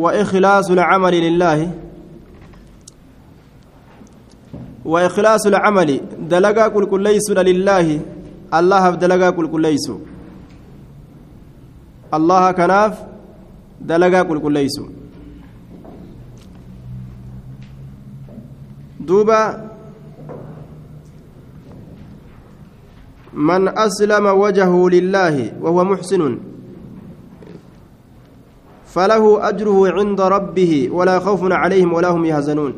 وإخلاص العمل لله. وإخلاص العمل دلقا كل كل ليس لله. الله دلقا كل كل ليس الله كناف دلقا كل كل ليس دوبا من أسلم وجهه لله وهو محسن. فله أجره عند ربه ولا خوف عليهم ولا هم يحزنون.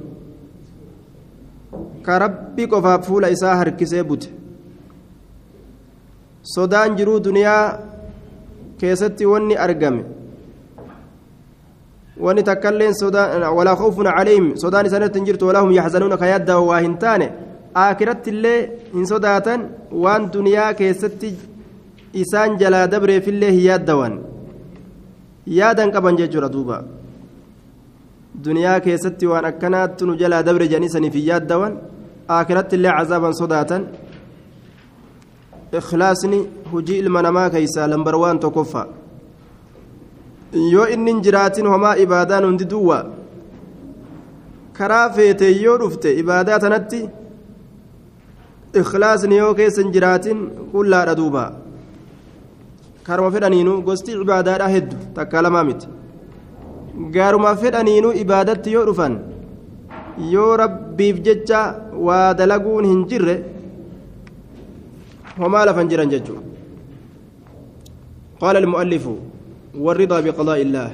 كربي قفاف فول إساهر كسيبت صدان جرو دنيا كيستي وني أرقم. وني تكلين صدان ولا خوف عليهم. صدان سنة تنجرت ولا هم يحزنون. كيدا واهنتان آكرت اللي إن صداتا وان دنيا كيستي إسان جلا دبري في الله يادوان yaadan qaban jechuudha duuba duniyaa keessatti waan akkanaatti nu jalaa dabre jedhanii saniif yaaddawan akiratti illee cazaaban sodaatan ikhlaasni hujii ilma namaa keeysaa lambar waan tokkoffa yoo inni hin jiraatin homaa ibaadaan hundi duwwa karaa feete yoo dhufte ibaadaa tanatti ikhlaasni yoo keessa hin jiraatin qullaadha duubaa karuma fedhaniinu gosti ibaadaadha heddu takka lamaa miti gaaruma fedhaniinu ibaadatti yoo dhufan yoo rabbiif jecha waa dalaguun hin jirre homaa lafan jiran jechuudha qaala ilmu'allifu والرضا بقضاء الله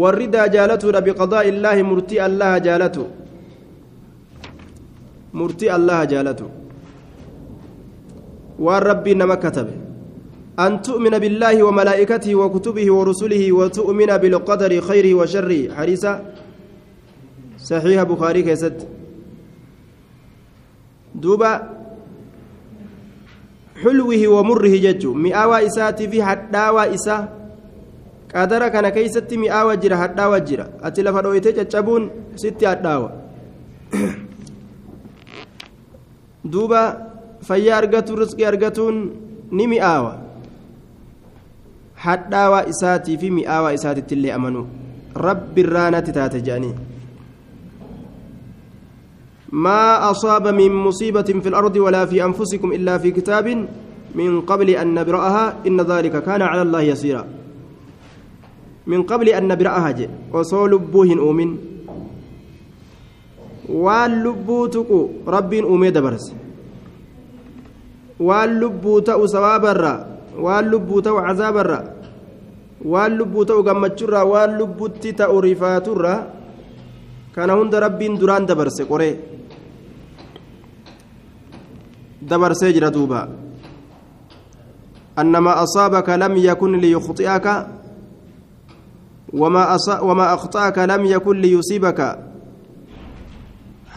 والرضا جالته بقضاء الله مرتي الله جالته مرتي الله جالته والرب نما كتبه أن تؤمن بالله وملائكته وكتبه ورسله وتؤمن بالقدر خيره وشره حديث صحيح بخاري كيست. دوبا حلوة ومره ججو. مئاوى إساتي في حداوى إسا قدر كان كيست مئاوى جرى حداوى جرى. أتلا فرويتي ججبون ستي حداوى. دوبا فيا أرغتو رزقي أرغتون نمئاوى. Fi mi'aawaa isaatitti illee amanuu. Rabbi irraa natti taate jedhanii ما أصاب من مصيبة في الأرض ولا في أنفسكم إلا في كتاب من قبل أن نبرأها إن ذلك كان على الله يسيرا من قبل أن نبرأها وصول لبوهن أومن واللبوتك رب أومي دبرس واللبوت سواب الرّ waan lubbuu ta'u cazaabarra waan lubbuu ta'u gammachurraa waan lubbutti ta'u rifaaturra kana hunda rabbiin duraan dabarse qoree dabarsee jira duuba أنما أصابك لم يكن ليخطئك وما أص... وما أخطأك لم يكن ليصيبك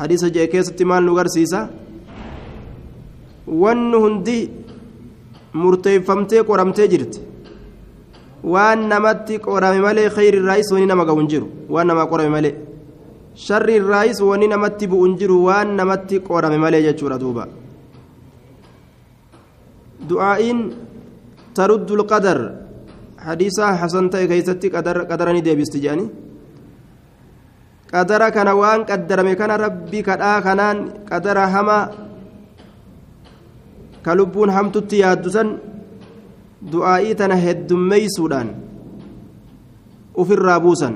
حديث جاء كيسة مال نغرسيسا وأن هندي murteeffamtee qoramtee jirti. Waan namatti qorame malee khayri irraayis wani nama ga'u hin jiru. Waan namaa qorame malee. Sharri irraayis wani namatti bu'u hin jiru waan namatti qorame malee jechuudha duuba. Du'aa'iin taruddu lqadar hadiisaa hasan ta'e keeysatti qadara ni deebisti jedhani qadara kana waan qaddarame kana rabbi kadhaa kanaan qadara hamaa ka lubbuun hamtutti yaaddu san du'aa'ii tana heddummeeysuudhaan ufirraa buusan.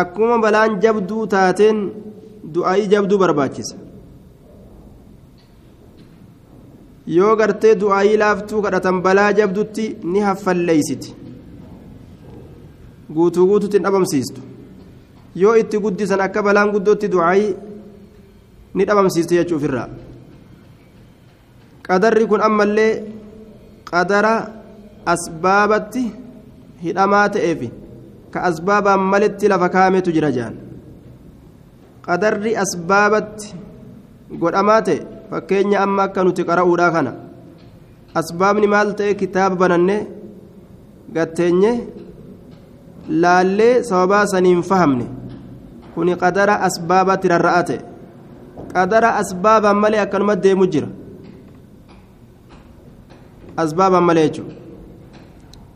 Akkuma balaan jabduu taateen du'aa'ii jabduu barbaachisa. Yoo gartee du'aa'ii laaftuu kadhatan balaa jabdutti ni haffalleeysiti. Guutuu guututti hin dhabamsiistu. Yoo itti guddisan akka balaan guddootti du'aa'ii ni dhabamsiisti jechuu ofirraa qadarri kun ammallee qadara asbaabatti hidhamaa ta'eefi ka asbaabaan maletti lafa kaametu jira jaan. Qadarri asbaabatti godhamaa ta'e fakkeenya amma akka nuti qara'uudhaa kana. Asbaabni maal ta'e kitaaba banannee gatteenye laallee sababaa saniin fahamne. Kuni qadara asbaabatti rarra'aa ta'e. Qadara asbaabaan malee akkanuma deemu jira asbaabaan malee jechuudha.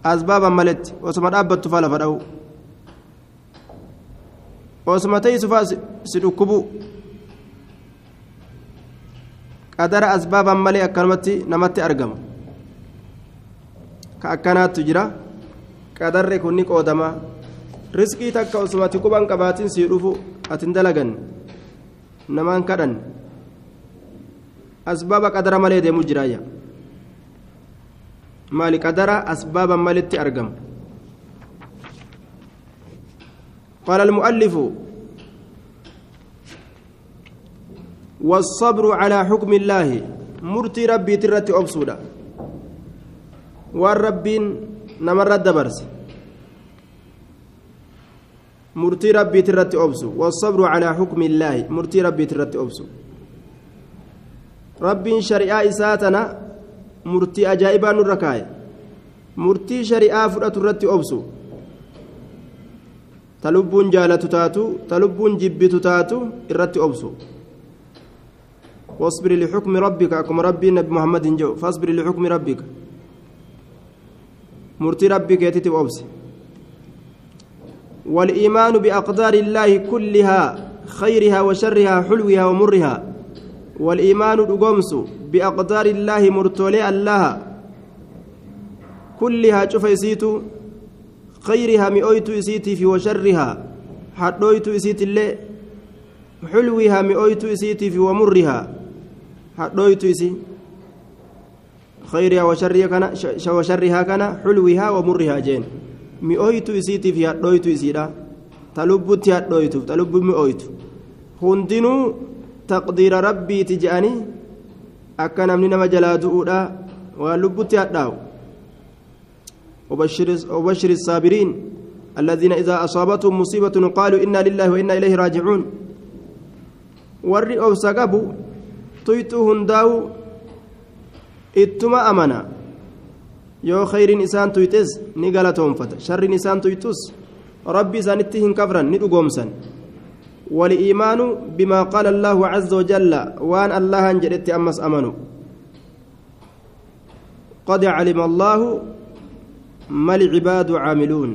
Asbaabaan maletti osoma dhaabbattu faa lafa dha'u osuma teeysufaa si dhukkubu qadara asbaaban malee akkanumatti namatti argama ka akkanaattu jira. Qadarre kunni qoodama. Riskii takka osumati quban qabaatin sii dhufu atin dalagan namaan kadhan asbaaba qadara malee deemu jiraayya maali qadara asbaaban malitti argama قال المؤلف والصبر على حكم الله مرتي ربي ترتي أبسودا. والربين نمر الدبرس مرتي ربي ترتي أبسو. والصبر على حكم الله مرتي ربي ترتي أبسو. ربين شريعة إساتنا مرتي أجائبا نركاي مرتي شريعة فرأة ترتي أبسو ta lubbuun jaalatu taatu ta lubbuun jibbitu taatu irratti obsu. واصبر لحكم ربك أكم ربي نبي محمد جو فاصبر لحكم ربك مرتي ربك يتتب أبس والإيمان بأقدار الله كلها خيرها وشرها حلوها ومرها والإيمان دقومس بأقدار الله مرتولي الله. كلها شوف يسيتو خيرها مئويت إسيتي في وشرها. حدويت إسيت اللي حلوها مئويت إسيتي في ومرها. حدويت إسي خيرها وشرها كان وشرها كان حلوها ومرها جين. مئويت إسيتي في حدويت إسيدا تلبت حدويت تلب مئويت هندنو تقدير ربي تجاني أكنا من نما دؤودا ولبت حداو وبشر, وبشر الصابرين الذين إذا أصابتهم مصيبة قالوا إنا لله وإنا إليه راجعون warri obsa qabu tuyxuu hundaa'u ittuma amana yoo khayriin isaan tuyxes ni galatoonfata sharriin isaan tuyxus rabbi isaanitti hin kafran ni dhugoomsan والإيمان بما قال الله عز وجل وأن الله جدت أمس أمنوا قد علم الله ما العباد عاملون.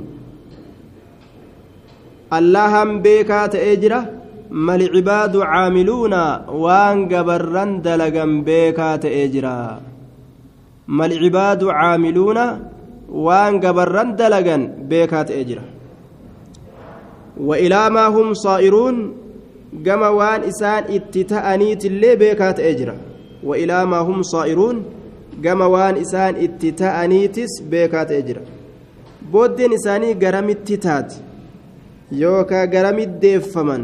اللهم بيكا تأجرة ما العباد عاملون وأن قبرن دلقا بيكا تأجرة ما العباد عاملون وأن قبرن دلقا بيكا تأجرة وإلى ما هم صائرون كما وان إسان اتتأنيت اللي بيكا تأجرة وإلى ما هم صائرون gama waan isaan itti ta'aniitis beekaa ta'e jira booddeen isaanii garamitti taati yookaan garamitti deeffaman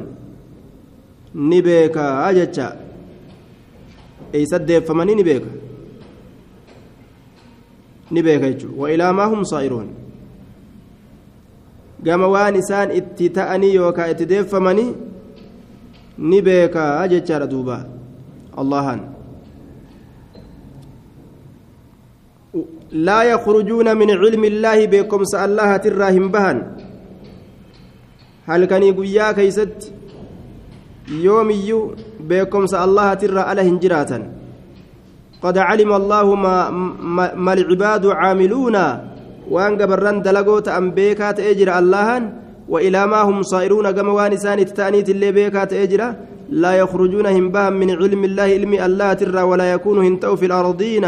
ni beekaa jecha eessa deeffamanii ni beeka ni gama waan isaan itti ta'anii yookaan itti deeffamanii ni beekaa jechaadha duuba. Allahan. لا يخرجون من علم الله بكم الله تراهم بهن هل كان يقول كيست يوم يو بكم الله ترى على هنجراتا قد علم الله ما, ما, ما عاملون وان قبران دلقوت أم بيكات أجر اللهن وإلى ما هم صائرون كما وانسان التانيت اللي بيكات أجر لا يخرجون هم بهم من علم الله علم الله ترى ولا يكون هنتو في الأرضين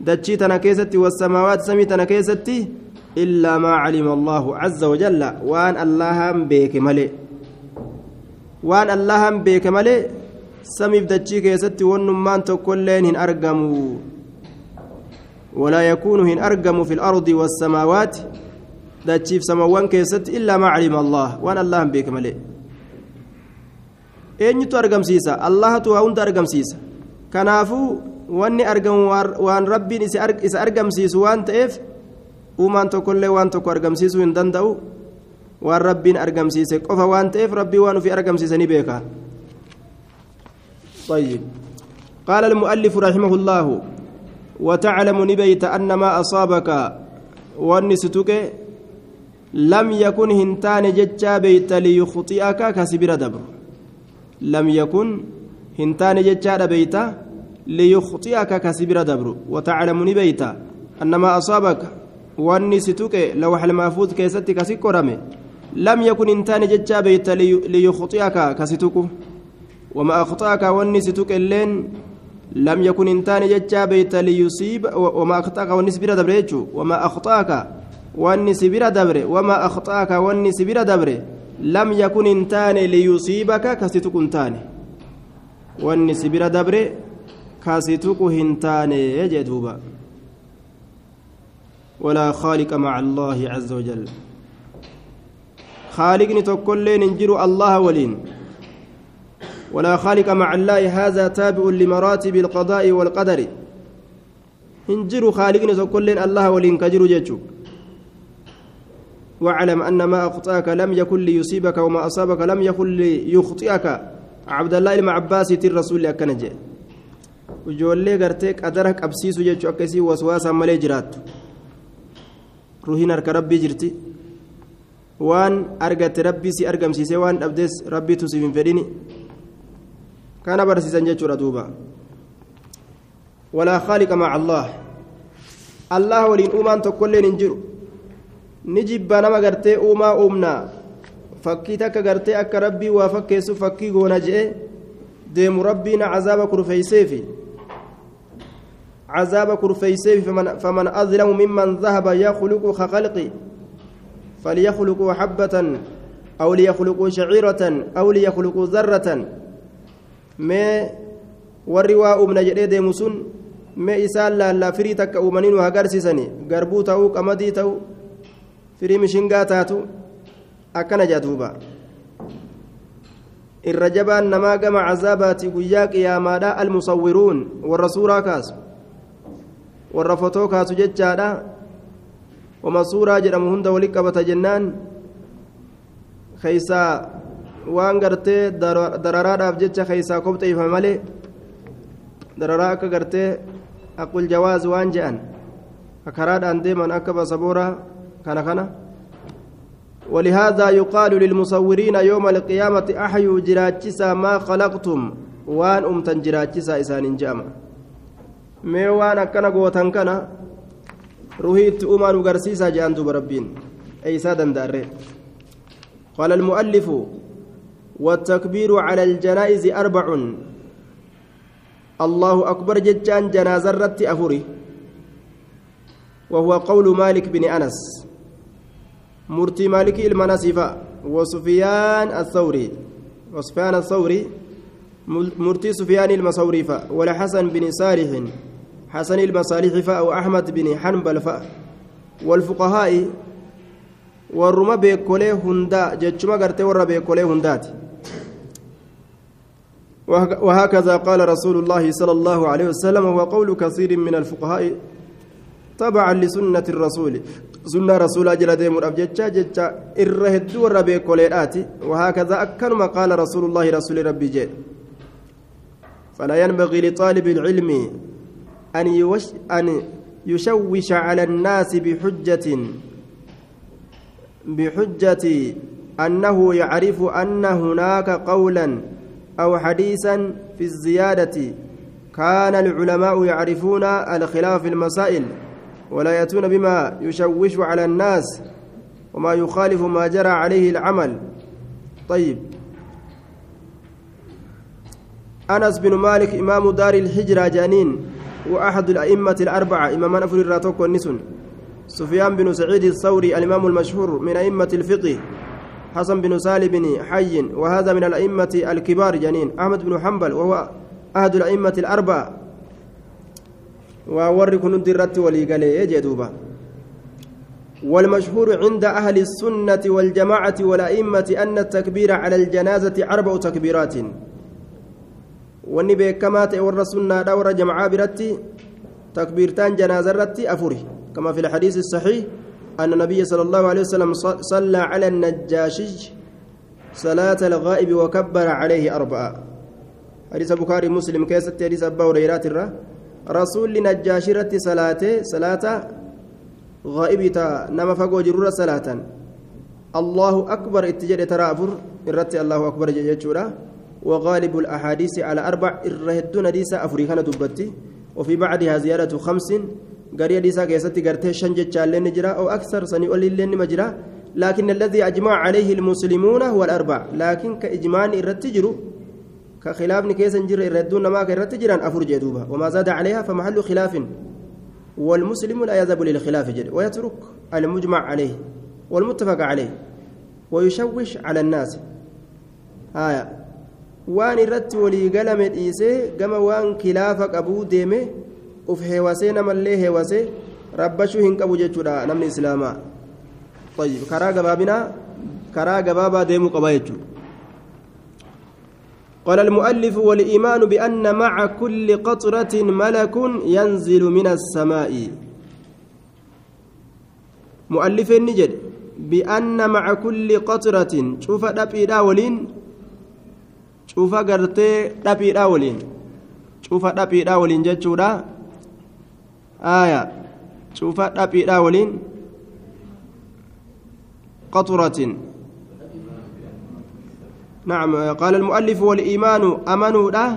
dachii tana keessatti wasamaawaat samii tana keessatti illaa maa calima allaahu caza wajalla waan allahan beeke malee waan allahan beeke malee samiif dachii keessatti wannummaan walaa yakuunu hin argamu fi lardi wasamaawaati dachiif samawwan keessatti illaa maa calima allah waan allahan beeke malee eenyutu argamsiisa allahatu waa hunda argamsiisa kanaafuu wanni argamu waan rabbiin isa argamsiisu waan ta'eef uumaan tokkollee waan tokko argamsiisuu hin danda'u waan rabbiin argamsiise qofa waan ta'eef rabbii waan ofii argamsiise ni beeka طيب قال المؤلف رحمه الله وتعلم نبيت أن ما أصابك والنستك لم يكن هنتان جتشا بيت ليخطئك كسبر دبر. لم يكن هنتان جتشا بيت ليخطئك كسبر دبر. وتعلم نبيت أن ما أصابك والنستك لوح المحفوظ كيستك سكرمه لم يكن انتان جتشا بيت ليخطئك كستوكو وما أخطأك والنسيتك اللين لم يكن انتان جتشا بيت ليصيب وما أخطأك والنسبير دبريتشو وما أخطأك والنسبير دبر وما أخطأك والنسبير دبر لم يكن انتان ليصيبك كستوك انتان. والنسبير دبر كستوك هنتان يجدوبا ولا خالق مع الله عز وجل. خالقني تقولين انجر الله ولين. ولا خالق مع الله هذا تابع لمراتب القضاء والقدر انجر خالقني تقولين الله ولين كجر جيتشو واعلم أن ما أخطأك لم يكن ليصيبك وما أصابك لم يكن ليخطئك عبد الله بن عباس الرسول أكنجي ijoollee gartee qadara qabsiisu jechuu akkasii waswaasaan malee jiraattu ruhiin harka rabbii jirti waan argatte rabbii si argamsiisee waan dhabdees rabbiitu siif hin fedhini khaaliqa maca allah allah waliin uumaan tokkolleen hin jiru ni jibba nama gartee uumaa uumnaa fakkii takka gartee akka rabbii waa fakkeessu fakkii goona je'e deemu rabbiina cazaaba kurfeeyseefi عذاب كرفيسيف فمن, فمن أظلم ممن ذهب يخلق كخلقي فليخلقوا حبة أو ليخلقوا شعيرة أو ليخلقوا ذرة ما والرواء من جريد مسن ما إسال لا لا فري تك أمنين وهجرسسني قربو تاو قمدي تاو فري مشنقا تاتو أكن جاتوبا الرجبان نما قم عذاباتي قياك يا مادا المصورون والرسول كاس warra fotoo kaasu jechaadha wama suuraa jedhamu hunda wali qabata jennaan keeysaa waan gartee dararaadhaaf jecha keeysaa kobxeeyfame malee dararaa akka gartee aqul jawaaz waan je'an karaadhaan deeman akka basaboora kana kana ولهذا يقال للمصورين يوم القيامة أحيوا جراجسا ما خلقتم وان أمتن جراجسا إسان waan akkana gootan kana ruhii itti uumaa nu garsiisaa jedhan duuba rabbiin eeysaa danda'arre قال المؤلف والتكبير على الجنائز أربع. الله أكبر ججان جنازة رت أفري وهو قول مالك بن أنس. مرتي مالك المناسفة وسفيان الثوري. وسفيان الثوري. مرتي سفيان المصوري ولحسن بن صالح. حسن المصالح أو أحمد بن حنبل والفقهاء. والرمى بيكولي هندا. جتشما قرتي ورى بيكولي هندات وهكذا قال رسول الله صلى الله عليه وسلم هو قول كثير من الفقهاء تبعا لسنة الرسول. سنة رسول أجل ديمور أبجتشا جتشا إرهد ورى بيكولي وهكذا أكنما قال رسول الله رسول ربي جيد فلا ينبغي لطالب العلم أن, يوش أن يشوش على الناس بحجة بحجة أنه يعرف أن هناك قولا أو حديثا في الزيادة كان العلماء يعرفون الخلاف في المسائل ولا يأتون بما يشوش على الناس وما يخالف ما جرى عليه العمل. طيب. أنس بن مالك إمام دار الهجرة جانين وأحد الأئمة الأربعة إمام أفر الراتوك والنسن. سفيان بن سعيد الثوري الإمام المشهور من أئمة الفقه. حسن بن سالم بن حي وهذا من الأئمة الكبار جانين أحمد بن حنبل وهو أحد الأئمة الأربعة. وورك ندي الرت وليقالي يجدوبا والمشهور عند أهل السنة والجماعة والأئمة أن التكبير على الجنازة أربع تكبيرات. beekamaa ta'e warra sunnaadha warra jamcaa biratti takbiirtaan janaaza irratti afuri kama fi lxadiisi الصحيح. أن النبي صلى الله عليه وسلم صلى على النجاشي صلاة الغائب وكبر عليه أربعة. حديث بخاري مسلم كيست حديث أبا هريرة رسول نجاشي رت صلاة صلاة غائب تا نما فقو جرور صلاة. الله أكبر اتجاه ترى أفر الرت الله أكبر جيجورا وغالب الأحاديث على أربع الرهدون ديسا أفريقنا دبتي. وفي بعدها زيادة خمس. قرية ديسا كيستي قرتي شنجة شالين جرا أو أكثر سني أولي لين مجرا لكن الذي أجمع عليه المسلمون هو الأربع لكن كإجماع الرتجر كخلاف كيس جر الردون ما كالرتجر أفرج دوبا وما زاد عليها فمحل خلاف والمسلم لا يذهب للخلاف جد ويترك المجمع عليه والمتفق عليه ويشوش على الناس آية waan irratti walii galame dhiisee gama waan kilaafa qabuu deeme uf heewasee namallee heewasee rabbashuu hin qabu jechuudha namni islaamaa karaa gabaabinaa karaa gabaabaa deemuu qaba jechuudha قال المؤلف والإيمان بأن مع كل قطرة ملك ينزل من السماء مؤلف النجد بأن مع كل قطرة شوف دبي ولين شوف قرتي دبي ولين شوف دبي ولين جتشودا آية. شوف دبي ولين قطرة. نعم قال المؤلف والإيمان أمنوا له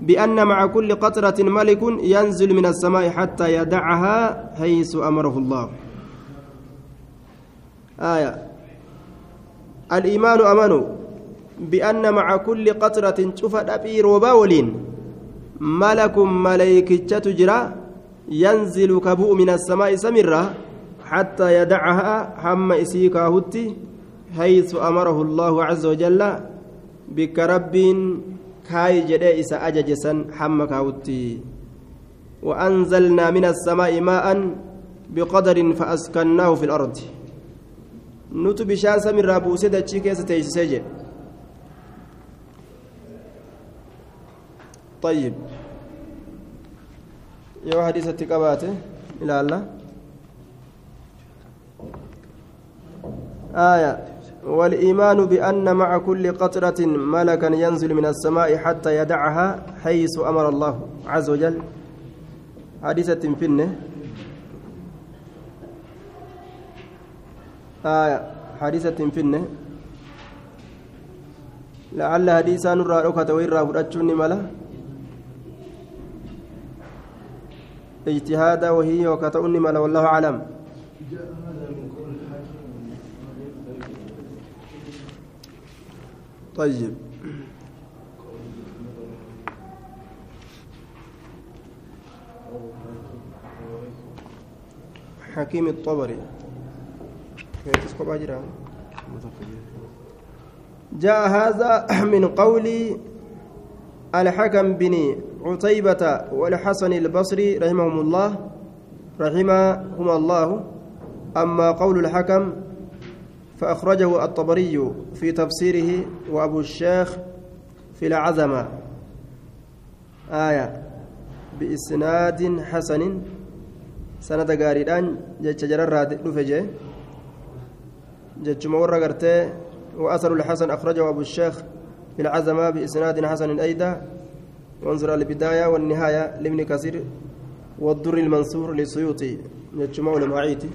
بأن مع كل قطرة ملك ينزل من السماء حتى يدعها حيث أمره الله. آية. الإيمان أمنوا بأن مع كل قطرة شفت أبي روباولين ملك ملائكة تجرى ينزل كبوء من السماء سمرة حتى يدعها هم إسيكا هتي حيث أمره الله عز وجل بك رب كاي جدي إسا أججسا حمك هتي وأنزلنا من السماء ماء بقدر فأسكناه في الأرض. nutu bishaan samirraa buusee dachii keessa teessisee طيب. حديثة قباته إلى الله آية والإيمان بأن مع كل قطرة ملكا ينزل من السماء حتى يدعها حيث أمر الله عز وجل حديثة فنه آية حديثة فنه لعل حديثا نرى ويرى فرأتشوني ملا اجتهادا وهي وكتؤني ملا والله أعلم. طيب. حكيم الطبري. جاء هذا من قول الحكم بن عتيبة والحسن البصري رحمهم الله رحمهم الله أما قول الحكم فأخرجه الطبري في تفسيره وأبو الشيخ في العزمة آية بإسناد حسن. سند غاريدان جتش جرر دفجه جتشما ورا غرتي وأثر الحسن أخرجه أبو الشيخ في العزمة بإسناد حسن أيضا. وانظر البداية والنهاية لابن كثير والدر المنصور للسيوطي جتشما ولمعيتي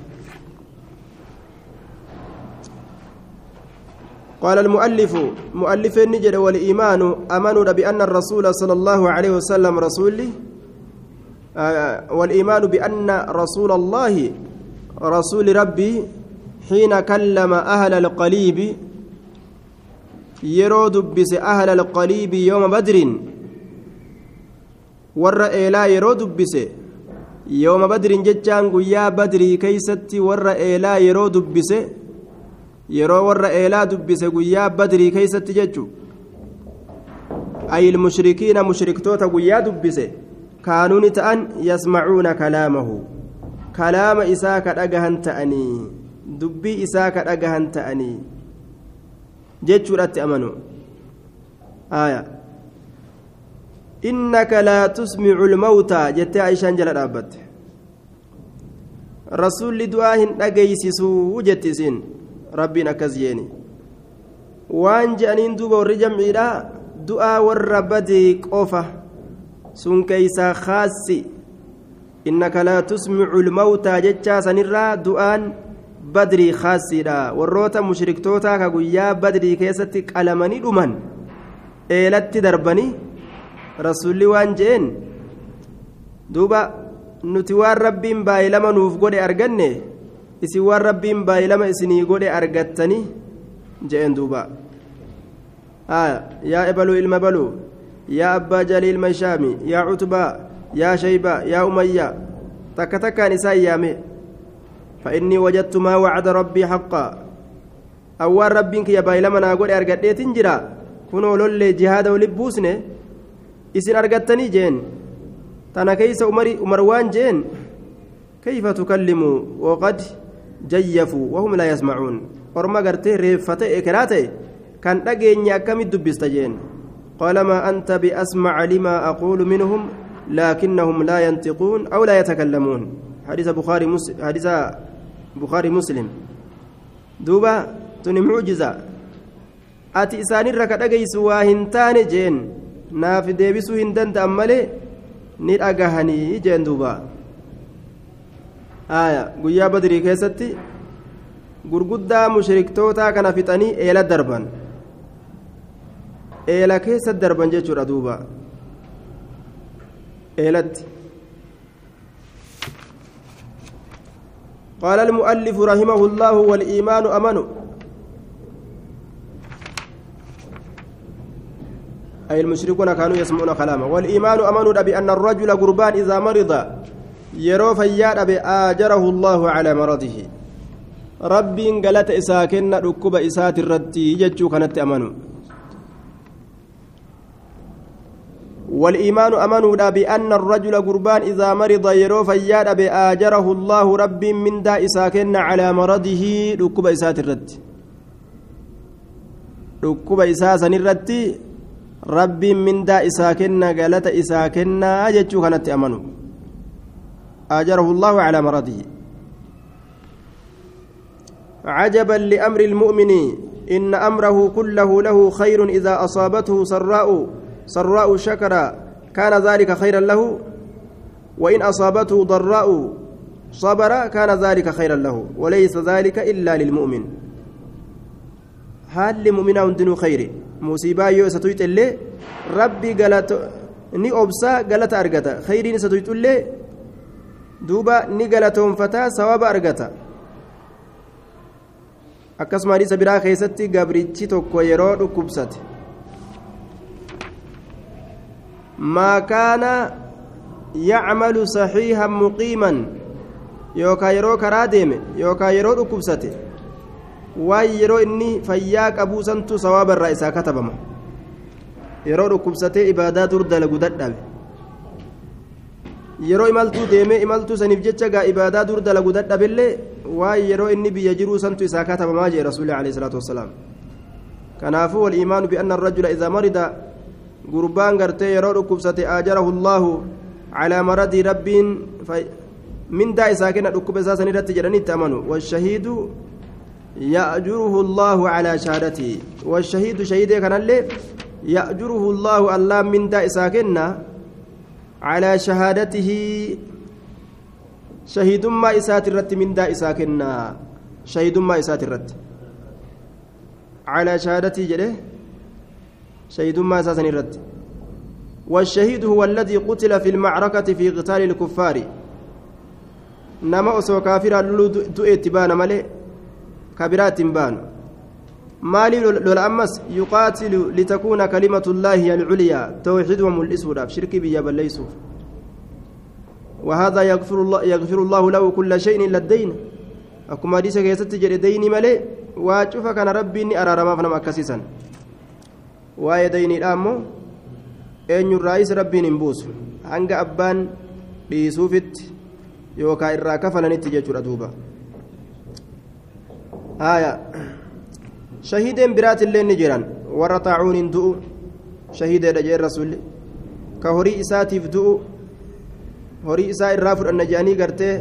قال المؤلف مؤلف النجد والإيمان أمنوا بأن الرسول صلى الله عليه وسلم رسولي آه والإيمان بأن رسول الله رسول ربي حين كلم أهل القليب يرو دبس أهل القليب يوم بدر. warra eelaa yeroo dubbise. Yooma badriin jechaan guyyaa badrii keeysatti warra eelaa yeroo dubbise. Yeroo warra eelaa dubbise guyyaa badrii keeysatti jechu. Ayil mushrikiina mushriktoota guyyaa dubbise. Kaanuuni ta'an yasmacuuna kalaamahu. Kalaama isaa ka dhagahan ta'anii. Dubbii isaa ka dhagahan ta'anii. Jechuudhatti amanu. Aayaa innaka laa tusmicu lmawtaa jettee aishaan jala dhaabbatte rasulli du'aa hin dhageeysisuu jetti isiin rabbiin akkas jeeni waan je'aniin duuba warri jamciidha du'aa warra badii qofa sun keeysaa khaassi innaka laa tusmicu lmawtaa jechaa sanirraa du'aan badrii khaassiidha warroota mushriktootaa ka guyyaa badrii keessatti qalamanii dhuman eelatti darbanii rasulli waan je'een duuba nuti waan rabbiin baay'ilama nuuf godhe arganne isin waan rabbiin baay'ilama isinii godhe argattanii je'een duuba yaa ebaluu ilma baluu yaa abbaa jalii ilma shaami yaa cutbaa yaa shaybaa yaa umayyaa takka takkaan isaa yaame فإني وجدت ما وعد ربي حقا أول ربك يا باي لما نقول أرقدت جرا كنوا لولي جهاد ولبوسني إسن أرقدتني جين تانا كيس أمروان جين كيف تكلم وقد جيفوا وهم لا يسمعون gartee reeffate ekeraate? Kan dhageenye akkamit dubbista jeen? قال ما أنت بأسمع لما أقول منهم لكنهم لا ينطقون أو لا يتكلمون حديث بخاري مسلم حديث بخاري مسلم دوبا تني معجزة أتي إساني ركا دقيس واهنتان جين ناف ديبسو هندن تأملي نير أقهني جين دوبا آية قيا بدري كيستي gurguddaa mushriktootaa kana fixanii eela darban eela keessa darban jechuudha duuba eelatti قال المؤلف رحمه الله والإيمان أمن أي المشركون كانوا يسمعون كلامه. والإيمان أمن بأن الرجل قربان إذا مرض يرو فياد بآجره الله على مرضه. rabbiin galata isaa kenna dhukkuba isaati irratti jechuu kanatti amanu والإيمان أمنوا بأن الرجل قربان إذا مرض يرو فياد بآجره الله رب من دا إساكن على مرضه ركب إسات الرد. ركب إساسا الرد رب من دا إساكن قالت إساكن جتشو كانت أمنوا آجره الله على مرضه عجبا لأمر المؤمن إن أمره كله له خير إذا أصابته سراء سراء شكر كان ذلك خيرا له وإن أصابته ضراء صبر كان ذلك خيرا له وليس ذلك إلا للمؤمن هل لمؤمن دين خير مصيبة يوسطيت اللي ربي قالت ni obsaa galata argata khayriin isa tuyxullee duuba ni galatoonfataa sawaba argata akkasuma hadiisa biraa keessatti gabrichi tokko yeroo dhukkubsate maa kaana yacmalu saxiihan muqiiman yookaan yeroo karaa deeme yookaan yeroo dhukkubsate waan yeroo inni fayyaa qabuu santu sawaaba irraa isaa katabama yeroo dhukkubsatee ibaadaa dur dalagu dadhabe yeroo imaltuu deemee imaltuu saniif jecha gaa ibaadaa dur dalagu dadhabillee waan yeroo inni biyya jiruu santu isaa katabamaa jee rasuuli alayhi salaatu wassalaam kanaafuu waliimaanu bianna arrajula idaa marida gurbaan gartee yeroo dhukkubsate aajarahu allaahu calaa maradii rabbiin mindaa isaa kenna dhukkuba isaa san irratti jedhanitti amanu washahiidu ya'juruhu allaahu calaa shahaadatii washahiidu shahidee kanallee ya'juruhu allaahu allaan mindaa isaa kenna على شهادته. شهيد ما إسات الرت من دا إساكنا شهيد ما إسات الرت على شهادته جده. شهيد ما إسات الرت والشهيد هو الذي قتل في المعركة في قتال الكفار. نما أسو كافرا لولو دؤت بان ملي. كبرات بان. مالي للأمس يقاتل لتكون كلمة الله العليا توحيدهم الإسود شرك بياب ليسوا وهذا يغفر الله يغفر الله له كل شيء إلا الدين. أكما ديسا كيست جري ديني ملي واشوف كان ربي إني أرى رما فنم أكسسا واي ديني إلأمو أن الرئيس ربي نبوس هنگ أبان بيسوفت يوكا إرا كفلا نتجي دوبا. آية illee ni jiran warra xaacuuniin du'u shahiideedha jee rasuulli ka horii isaatiif du'u horii isaa irraa fudhanna je'anii gartee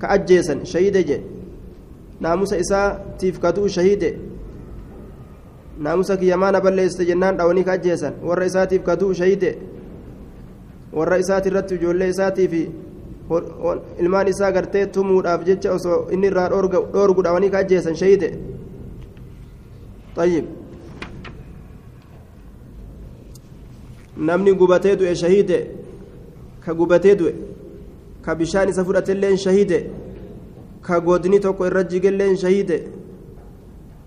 ka ajjeesan shahiide jee naamusa isaatiif ka du'u shahiide naamusa kiyyamaana balleessite jennaan dhawanii ka ajjeesan warra isaatiif ka du'u shahiide warra isaati irratti ijoollee isaatiif ilmaan isaa gartee tumuudhaaf jecha osoo inni irraa dhoorgu dhawanii ka ajjeesan shahiide طيب namni gubatee du'e shahiide ka gubatee du'e ka bishaan isa fudhatelleen shahiide ka godni tokko irra jigelleen shahide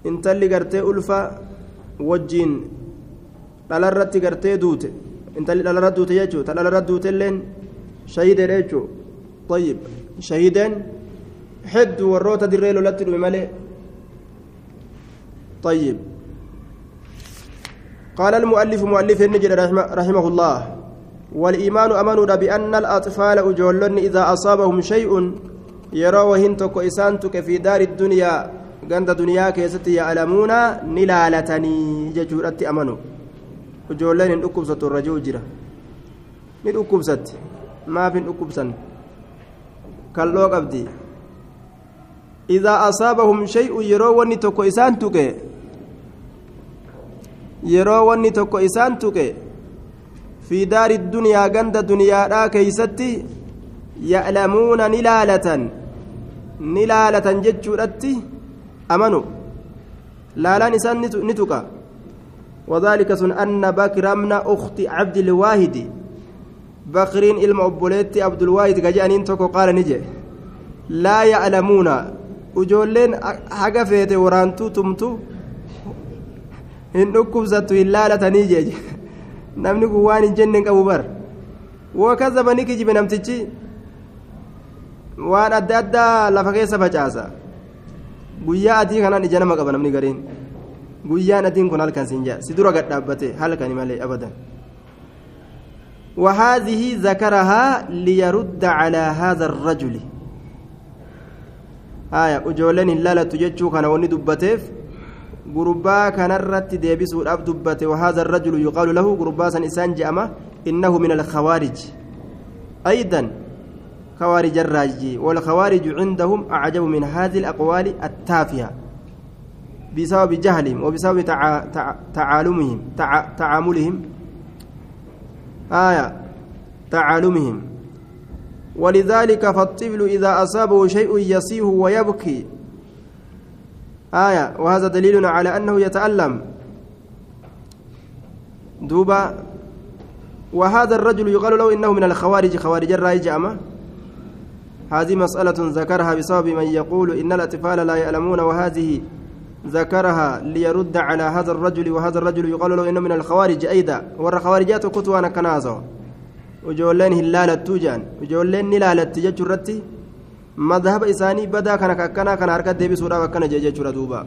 intalli gartee ulfa wajjiin dhalarratti gartee duute intalli dhalarra duute jechuudha ta dhalarra duute illeen shahideedha jechuudha طيب شهيدين حد وروت دري لولت ملي طيب قال المؤلف مؤلف النجر رحمه, الله والإيمان أمنوا بأن الأطفال أجولن إذا أصابهم شيء يروهن تكو إسانتك في دار الدنيا ganda duniyaa keessatti ya'lamuuna ni laalatanii jechuudhatti amanu ijoolleen hin dhukkubsattu irra jiru jira ni dhukkubsatti kalloo qabdi idaa asaabahum shay'un yeroo wanni tokko isaan tuqe yeroo wanni tokko isaan tuqe fi daari duniyaa ganda duniyaadhaa keeysatti ya'lamuuna ni laalatan ni laalatan jechuudhatti amanu laalaan isaan ni tuqa وذلك أن بكر من أخت عبد الواحد بكرين إلما أبوليت عبد الواحد كجانين توكو قال نجي لا يعلمون وجولين حاجة فيت ورانتو تمتو hin dhukkubsattu hin laalatanii jeeje namni kun waan hin jenne qabu bar wakazaba ni kijibe namtichi waan adda addaa lafa keessa facaasa guyyaa adii kanaan ija nama qaba namni gariin guyyaan adiin kun halkan siin jaa si dura gad dhaabbate halkani malee abadan وهذه ذكرها ليرد على هذا الرجل. آية أجولين لا تجتشو كان وني دبتيف. غربا كان الرت ديبسو الأب دبته وهذا الرجل يقال له غربا سن إسان جأمة إنه من الخوارج. أيضا خوارج الراجي والخوارج عندهم أعجب من هذه الأقوال التافهة. بسبب جهلهم وبسبب تع... تع... تعالمهم تع... تعاملهم. آية تعالمهم. ولذلك فالطفل إذا أصابه شيء يصيه ويبكي. آية وهذا دليل على أنه يتألم. دوبا وهذا الرجل يقال له إنه من الخوارج خوارج الرائج أما هذه مسألة ذكرها بسبب من يقول إن الأطفال لا يعلمون وهذه ذكرها ليرد على هذا الرجل وهذا الرجل يقال له إنه من الخوارج أيضا. ور خوارجات كتوانا كنازو. وجولين هلالة توجان. وجولين نلالة تججرتي مذهب إساني بدا كان كنا كان حركة ديبي سورة وكان جيجة دوبا.